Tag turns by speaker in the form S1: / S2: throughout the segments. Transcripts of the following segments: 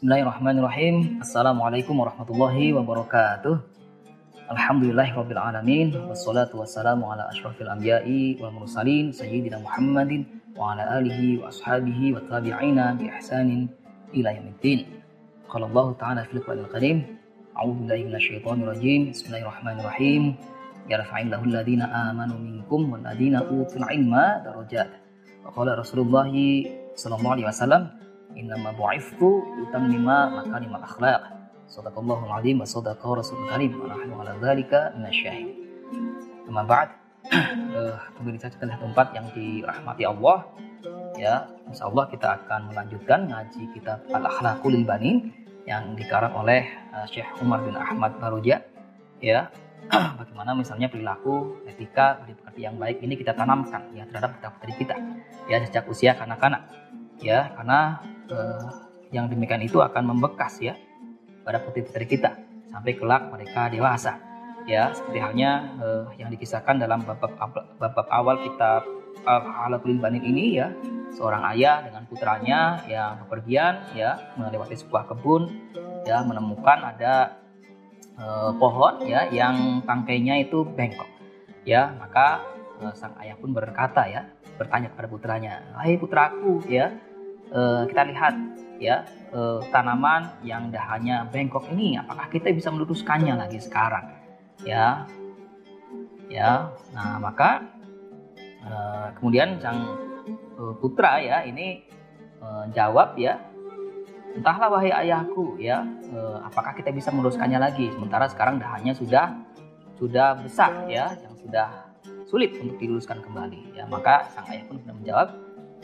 S1: Bismillahirrahmanirrahim. Assalamualaikum warahmatullahi wabarakatuh. Alhamdulillahirabbil alamin wassalatu wassalamu ala asyrafil anbiya'i wal mursalin sayyidina Muhammadin wa ala alihi wa ashabihi wa tabi'ina bi ihsanin ila yaumiddin. Qala Allah ta'ala fil Qur'anil Karim, A'udzu billahi minasyaitonir rajim. Bismillahirrahmanirrahim. Yarfa'illahu alladhina amanu minkum wal ladina utul ilma darajat. Qala Rasulullah sallallahu alaihi wasallam, "Innama bu'iftu utammima makarimal akhlaq." Sadaqallahul azim wa sadaqa rasul karim wa nahnu ala dzalika minasyahid. Amma ba'd. uh, pemirsa sekalian tempat yang dirahmati Allah ya insya Allah kita akan melanjutkan ngaji kitab al akhlaqul banin yang dikarang oleh uh, Syekh Umar bin Ahmad Baroja ya bagaimana misalnya perilaku etika budi pekerti yang baik ini kita tanamkan ya terhadap putra putri kita ya sejak usia kanak-kanak ya karena uh, yang demikian itu akan membekas ya pada putri-putri kita sampai kelak mereka dewasa. Ya, seperti halnya uh, yang dikisahkan dalam bab awal kitab Al-Halakul Banin ini ya, seorang ayah dengan putranya yang bepergian ya melewati sebuah kebun ya menemukan ada uh, pohon ya yang tangkainya itu bengkok. Ya, maka uh, sang ayah pun berkata ya, bertanya kepada putranya, "Hai putraku, ya, uh, kita lihat ya eh, tanaman yang dahannya bengkok ini apakah kita bisa meluruskannya lagi sekarang? Ya ya nah maka eh, kemudian sang eh, putra ya ini eh, jawab ya entahlah wahai ayahku ya eh, apakah kita bisa meluruskannya lagi? Sementara sekarang dahannya sudah sudah besar ya yang sudah sulit untuk diluruskan kembali. Ya maka sang ayah pun sudah menjawab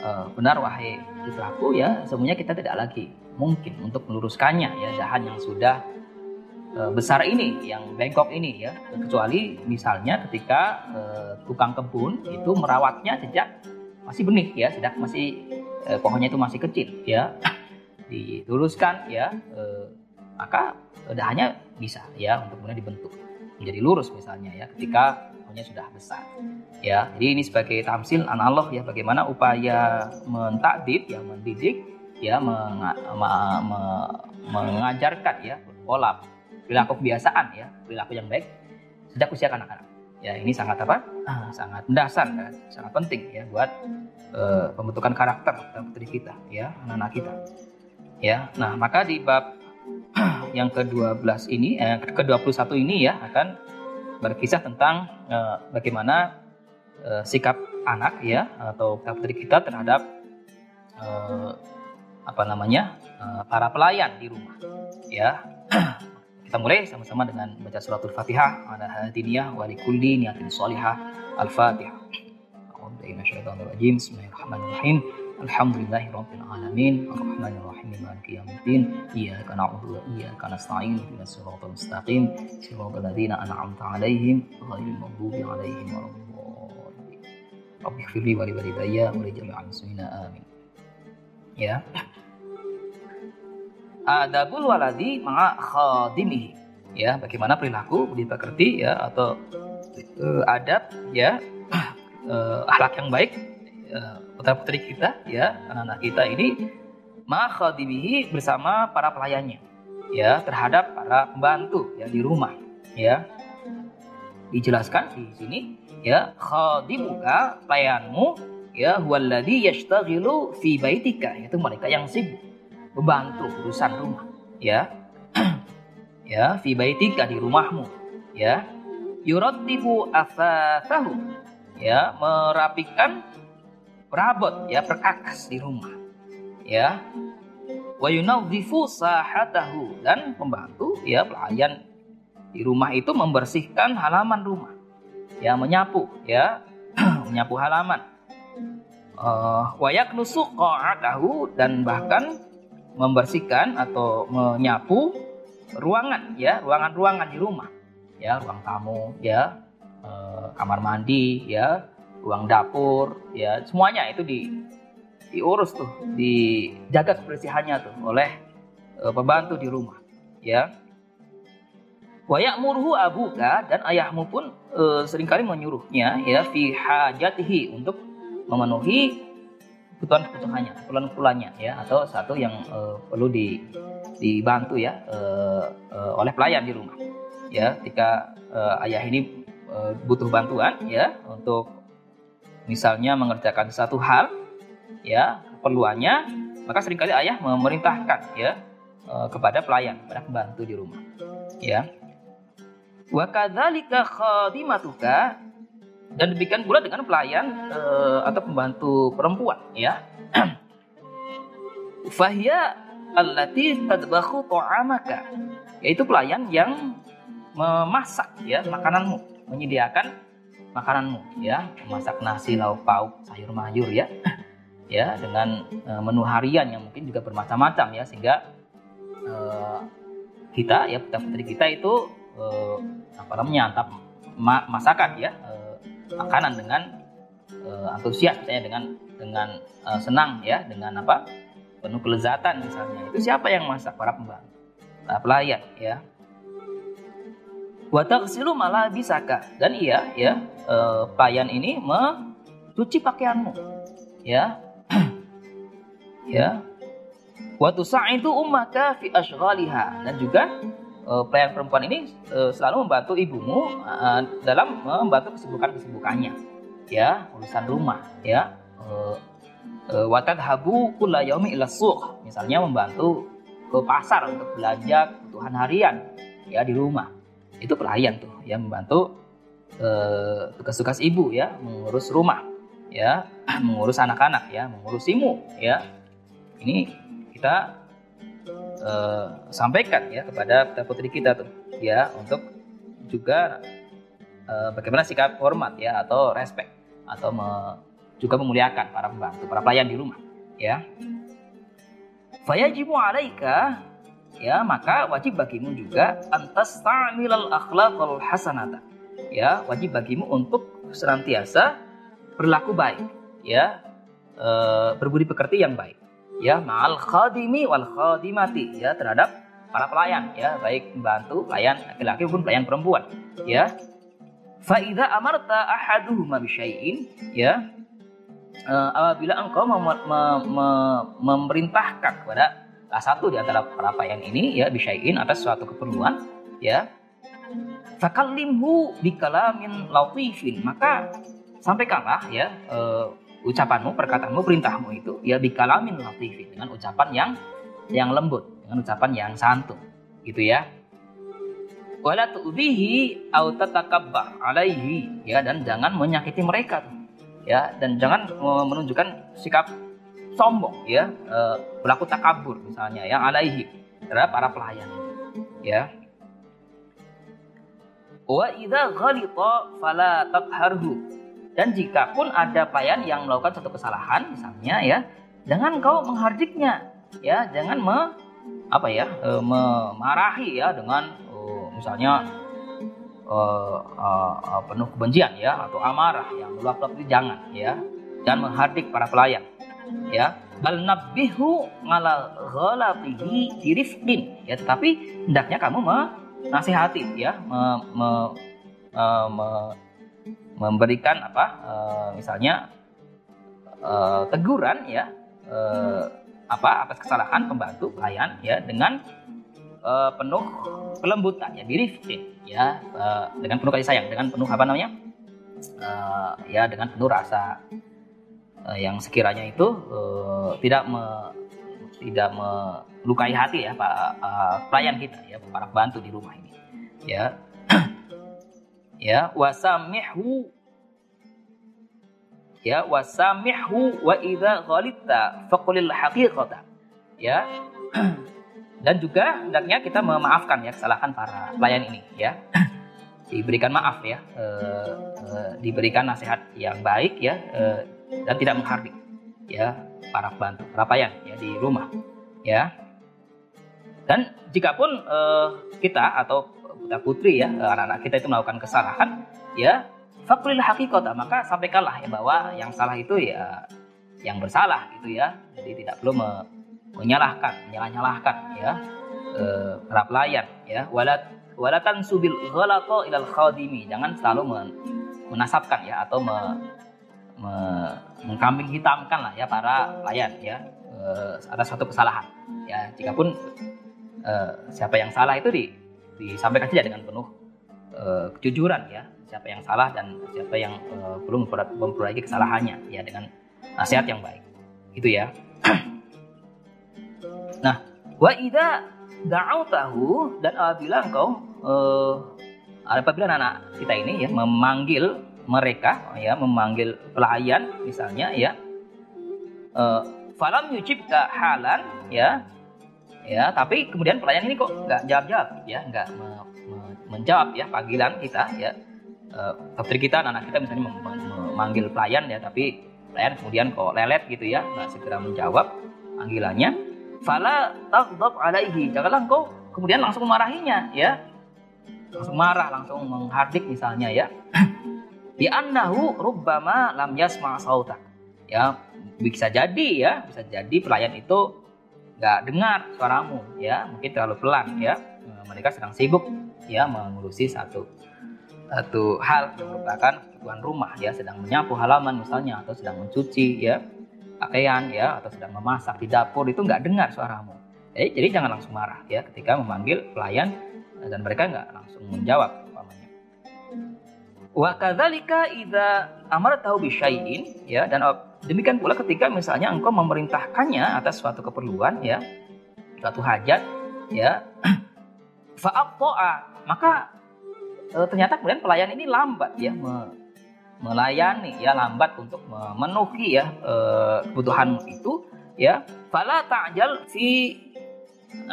S1: uh, benar wahai putraku ya. Semuanya kita tidak lagi mungkin untuk meluruskannya ya. Dahan yang sudah uh, besar ini yang bengkok ini ya. Kecuali misalnya ketika uh, tukang kebun itu merawatnya sejak masih benih ya. Sejak masih uh, pohonnya itu masih kecil ya. Diluruskan ya uh, maka dahannya bisa ya untuk kemudian dibentuk menjadi lurus misalnya ya. Ketika sudah besar. Ya, jadi ini sebagai tamsil analog ya bagaimana upaya mentakdib ya mendidik ya menga, me, me, mengajarkan ya pola perilaku kebiasaan ya perilaku yang baik sejak usia kanak-kanak. Ya ini sangat apa? Ah, sangat mendasar ya, sangat penting ya buat uh, pembentukan karakter putri kita ya anak-anak kita. Ya, nah maka di bab yang ke-12 ini, eh, ke-21 ini ya akan berkisah tentang uh, bagaimana uh, sikap anak ya atau putri kita terhadap uh, apa namanya uh, para pelayan di rumah ya. Kita mulai sama-sama dengan baca suratul fatihah ada hadiniyah wa likulli niyatin sholihah al-fatihah Alhamdulillahi Rabbil Alamin. Ar-Rahmanir Rahim Maliki Yawmiddin Iyyaka na'budu wa iyyaka nasta'in. Ihdinas siratal mustaqim. Siratal ladzina an'amta 'alaihim ghairil maghdubi 'alaihim waladdallin Rabbi ighfirli wa li walidayya wa li jami'il muslimina amin. Ya. Adabul waladi ma'a khadimihi. Ya bagaimana perilaku budi pekerti ya atau uh, adab ya uh, akhlak yang baik uh, putra putri kita ya anak-anak kita ini makhadimihi bersama para pelayannya ya terhadap para pembantu ya di rumah ya. Dijelaskan di sini ya khadimuka pelayanmu ya huwallazi yashtaghilu fi baitika itu mereka yang sibuk membantu urusan rumah ya. Ya fi baitika di rumahmu ya. Yuraddibu afathahu ya merapikan perabot ya perkakas di rumah ya. Wa yunadhifu sahatahu dan pembantu ya pelayan di rumah itu membersihkan halaman rumah ya menyapu ya menyapu halaman. Uh, wa yaknusu qa'atahu dan bahkan membersihkan atau menyapu ruangan ya ruangan-ruangan di rumah ya ruang tamu ya uh, kamar mandi ya ruang dapur, ya semuanya itu di diurus tuh, dijaga kebersihannya tuh oleh uh, pembantu di rumah, ya. Wayak murhu abuka dan ayahmu pun uh, sering kali menyuruhnya ya fi hajatihi untuk memenuhi kebutuhan kebutuhannya, ya atau satu yang uh, perlu di dibantu ya uh, uh, oleh pelayan di rumah ya ketika uh, ayah ini uh, butuh bantuan ya untuk misalnya mengerjakan satu hal ya keperluannya maka sering kali ayah memerintahkan ya uh, kepada pelayan kepada pembantu di rumah ya. Wa kadzalika khadimatuka dan demikian pula dengan pelayan uh, atau pembantu perempuan ya. Fahya allati tadbakhu ta'amaka yaitu pelayan yang memasak ya makananmu menyediakan makananmu ya. Memasak nasi lauk pauk sayur mayur ya. Ya dengan uh, menu harian yang mungkin juga bermacam-macam ya. Sehingga uh, kita ya putra putri kita itu uh, apa namanya antap ma masakan ya. Uh, makanan dengan uh, antusias misalnya dengan dengan uh, senang ya. Dengan apa? Penuh kelezatan misalnya. Itu siapa yang masak? Para pembantu. Para pelayan ya wataksilu malah bisaka. Dan iya ya e, pelayan ini mencuci pakaianmu. Ya. Ya. Waktu itu ummaka fi ashghaliha. Dan juga e, pelayan perempuan ini e, selalu membantu ibumu e, dalam membantu kesibukan-kesibukannya. Ya urusan rumah ya. E, Eh, watat habu kula yaumi ila misalnya membantu ke pasar untuk belanja kebutuhan harian ya di rumah itu pelayan tuh yang membantu eh, tugas-tugas ibu ya mengurus rumah ya mengurus anak-anak ya mengurus imu ya ini kita eh, sampaikan ya kepada putri kita tuh ya untuk juga eh, bagaimana sikap hormat ya atau respect atau me, juga memuliakan para pembantu, para pelayan di rumah, ya. Fayajibu alaika ya maka wajib bagimu juga antas ta'milal akhlaqal hasanata. Ya, wajib bagimu untuk senantiasa berlaku baik, ya. E, berbudi pekerti yang baik. Ya, ma'al khadimi wal khadimati ya terhadap para pelayan ya, baik pembantu, pelayan laki-laki maupun pelayan perempuan, ya. Faida amarta ahaduhuma bisyai'in ya uh, apabila engkau mem mem mem memerintahkan kepada salah satu di antara para ini ya bisyai'in atas suatu keperluan ya. Fakallimhu bikalamin latifin. Maka sampaikanlah ya uh, ucapanmu perkataanmu perintahmu itu ya bikalamin latifin. Dengan ucapan yang yang lembut. Dengan ucapan yang santun. Gitu ya. Wala tu'bihi au tatakabbar alaihi. Ya dan jangan menyakiti mereka. Ya dan jangan menunjukkan sikap sombong ya. E, berlaku takabur misalnya yang alaihi terhadap para pelayan ya. Wa idza ghalita fala taqharhu dan jika pun ada pelayan yang melakukan satu kesalahan misalnya ya jangan kau menghardiknya ya. Jangan me apa ya e, memarahi ya dengan oh, misalnya uh, uh, penuh kebencian ya atau amarah yang meluap-luap itu jangan ya. Dan menghardik para pelayan ya bal nabihu ngala ghalatihi dirifqin ya tetapi hendaknya kamu menasihati ya me, me, uh, me, memberikan apa uh, misalnya uh, teguran ya uh, apa atas kesalahan pembantu pelayan ya dengan uh, penuh kelembutan ya birifqin ya uh, dengan penuh kasih sayang dengan penuh apa namanya uh, ya dengan penuh rasa uh, yang sekiranya itu uh, tidak me, tidak melukai hati ya pak uh, pelayan kita ya para bantu di rumah ini. Ya. Ya wasamihu ya wasamihu wa idza ghalita faqulil haqiqata. Ya. Dan juga hendaknya kita memaafkan ya kesalahan para pelayan ini ya. Diberikan maaf ya e, e, diberikan nasihat yang baik ya e, dan tidak menghardik ya para pembantu para pelayan ya di rumah ya dan jika pun e, kita atau putra putri ya anak-anak kita itu melakukan kesalahan ya fakulil hakikota maka sampaikanlah ya bahwa yang salah itu ya yang bersalah gitu ya jadi tidak perlu me, menyalahkan, menyalah-nyalahkan ya eh, para pelayan ya. Walat walatan subil ghalata ilal khadimi. Jangan selalu men, menasabkan ya atau me, mengkambing hitamkan lah ya para pelayan ya. Eh, atas satu kesalahan. Ya, jika pun uh, siapa yang salah itu di, disampaikan saja dengan penuh uh, kejujuran ya. Siapa yang salah dan siapa yang uh, belum memperbaiki kesalahannya ya dengan nasihat yang baik. Itu ya. Nah wa idza da'autahu dan apabila engkau uh, apabila anak kita ini ya memanggil mereka ya memanggil pelayan misalnya ya. Uh, falam yujibka halan ya. Ya tapi kemudian pelayan ini kok nggak jawab jawab ya nggak me, me, menjawab ya panggilan kita ya. Uh, kita anak, kita misalnya memanggil pelayan ya tapi pelayan kemudian kok lelet gitu ya nggak segera menjawab panggilannya. Fala taghdab alaihi janganlah engkau kemudian langsung memarahinya ya. Langsung marah langsung menghardik misalnya ya di annahu rubbama lam yasma sautak. Ya bisa jadi ya bisa jadi pelayan itu nggak dengar suaramu ya. Mungkin terlalu pelan ya. Eh, mereka sedang sibuk ya mengurusi satu satu hal. Yang merupakan kebutuhan rumah ya sedang menyapu halaman misalnya atau sedang mencuci ya pakaian ya atau sedang memasak di dapur itu nggak dengar suaramu. Jadi, jadi jangan langsung marah ya ketika memanggil pelayan dan mereka nggak langsung menjawab umpamanya wa kadzalika idza amartahu bisyai'in ya dan Demikian pula ketika misalnya engkau memerintahkannya atas suatu keperluan ya, suatu hajat ya, fa'aqta'a, maka e, ternyata kemudian pelayan ini lambat ya me, melayani ya lambat untuk memenuhi ya e, kebutuhan itu ya fala ta'jal fi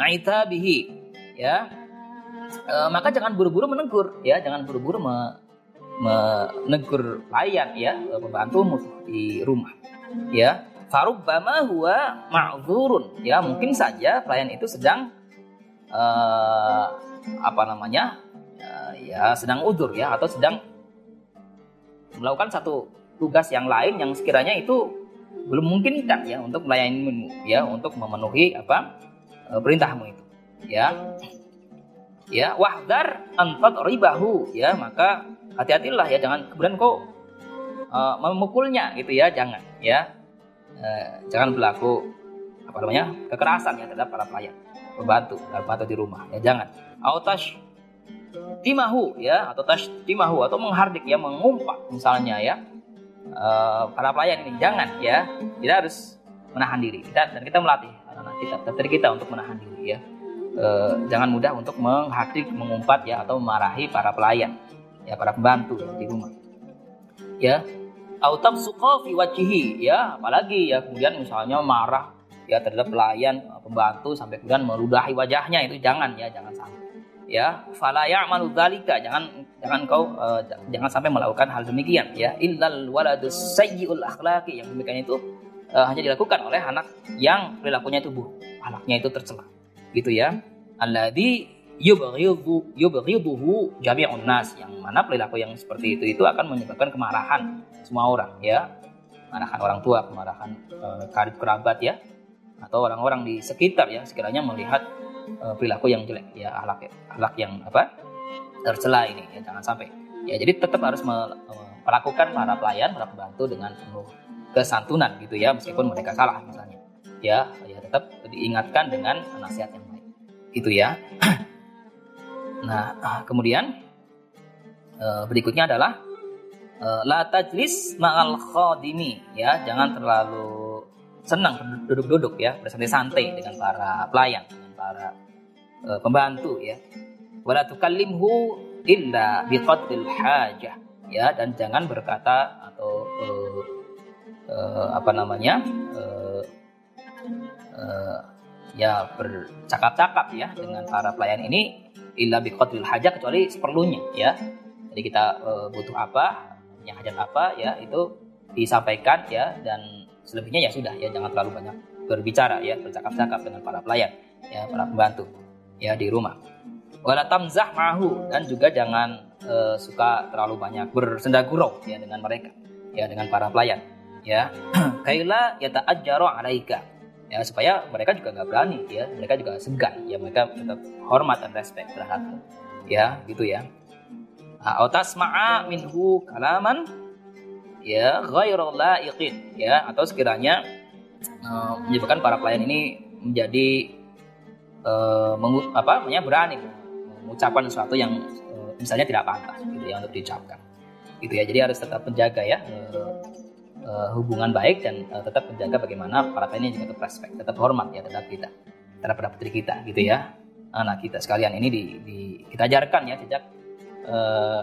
S1: aitabihi ya e, maka jangan buru-buru menegur ya jangan buru-buru menegur pelayan ya pembantumu di rumah ya. Farubbama huwa ma'zurun ya. Mungkin saja pelayan itu sedang uh, apa namanya uh, ya sedang udur ya atau sedang melakukan satu tugas yang lain yang sekiranya itu belum mungkin kan ya untuk melayani ya untuk memenuhi apa uh, perintahmu itu ya ya wahdar antat ribahu ya maka hati-hatilah ya jangan kemudian kok uh, memukulnya gitu ya jangan ya. Uh, jangan berlaku apa namanya kekerasan ya terhadap para pelayan. Pembantu pembantu di rumah ya jangan. Autash timahu ya atau tash timahu atau menghardik ya mengumpat misalnya ya uh, para pelayan ini. Jangan ya kita harus menahan diri. Kita dan kita melatih anak-anak kita kita untuk menahan diri ya uh, jangan mudah untuk menghardik mengumpat ya atau memarahi para pelayan ya para pembantu di rumah. Ya autam suka fi wajihi ya apalagi ya kemudian misalnya marah ya terhadap pelayan pembantu sampai kemudian meludahi wajahnya itu jangan ya jangan sampai. Ya fala ya'malu dzalika jangan jangan kau uh, jangan sampai melakukan hal demikian ya. Illal waladus sayyiul akhlaqi yang demikian itu uh, hanya dilakukan oleh anak yang perilakunya itu buruk anaknya itu tercela gitu ya. Alladzi yubghidu yubghiduhu jami'un nas. Yang mana perilaku yang seperti itu itu akan menyebabkan kemarahan semua orang ya. Kemarahan orang tua kemarahan uh, karib kerabat ya. Atau orang-orang di sekitar ya. Sekiranya melihat uh, perilaku yang jelek ya. Akhlak akhlak yang apa? Tercela ini ya. Jangan sampai. Ya jadi tetap harus melakukan para pelayan para pembantu dengan penuh kesantunan gitu ya. Meskipun mereka salah misalnya. Ya ya tetap diingatkan dengan nasihat yang baik itu ya Nah, ah, kemudian eh, berikutnya adalah eh, la tajlis ma'al khadimi ya, jangan terlalu senang duduk-duduk ya, bersantai-santai dengan para pelayan, dengan para uh, pembantu ya. Wala tukallimhu illa biqadril hajah ya dan jangan berkata atau uh, uh, apa namanya? Uh, uh, ya bercakap-cakap ya dengan para pelayan ini illa biqadril hajat kecuali seperlunya ya. Jadi kita e, butuh apa, yang hajat apa ya itu disampaikan ya dan selebihnya ya sudah ya jangan terlalu banyak berbicara ya bercakap-cakap dengan para pelayan ya para pembantu ya di rumah. Wala tamzah mahu dan juga jangan e, suka terlalu banyak bersenda gurau ya dengan mereka ya dengan para pelayan ya. Kaila yata'ajjaru alaika ya supaya mereka juga nggak berani ya. Mereka juga segan ya. Mereka tetap hormat dan respect terhadap ya gitu ya. Autas ma'a minhu kalaman ya ghairul laiqin ya. Atau sekiranya uh, menyebabkan para pelayan ini menjadi uh, mengu, apa namanya berani mengucapkan sesuatu yang uh, misalnya tidak pantas gitu ya untuk diucapkan. Gitu ya. Jadi harus tetap menjaga ya uh, hubungan baik dan uh, tetap menjaga bagaimana para ini juga tetap respect tetap hormat ya terhadap kita terhadap putri kita gitu ya anak kita. Sekalian ini di, di kita ajarkan ya sejak uh,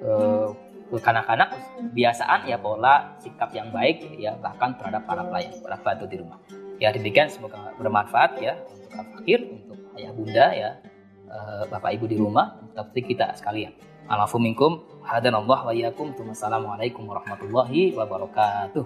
S1: uh, kanak-kanak biasaan ya pola sikap yang baik ya bahkan terhadap para pelayan para pembantu di rumah. Ya demikian semoga bermanfaat ya untuk fakir untuk ayah bunda ya uh, bapak ibu di rumah untuk kita sekalian alafu minkum hadanallah wa iyyakum assalamualaikum warahmatullahi wabarakatuh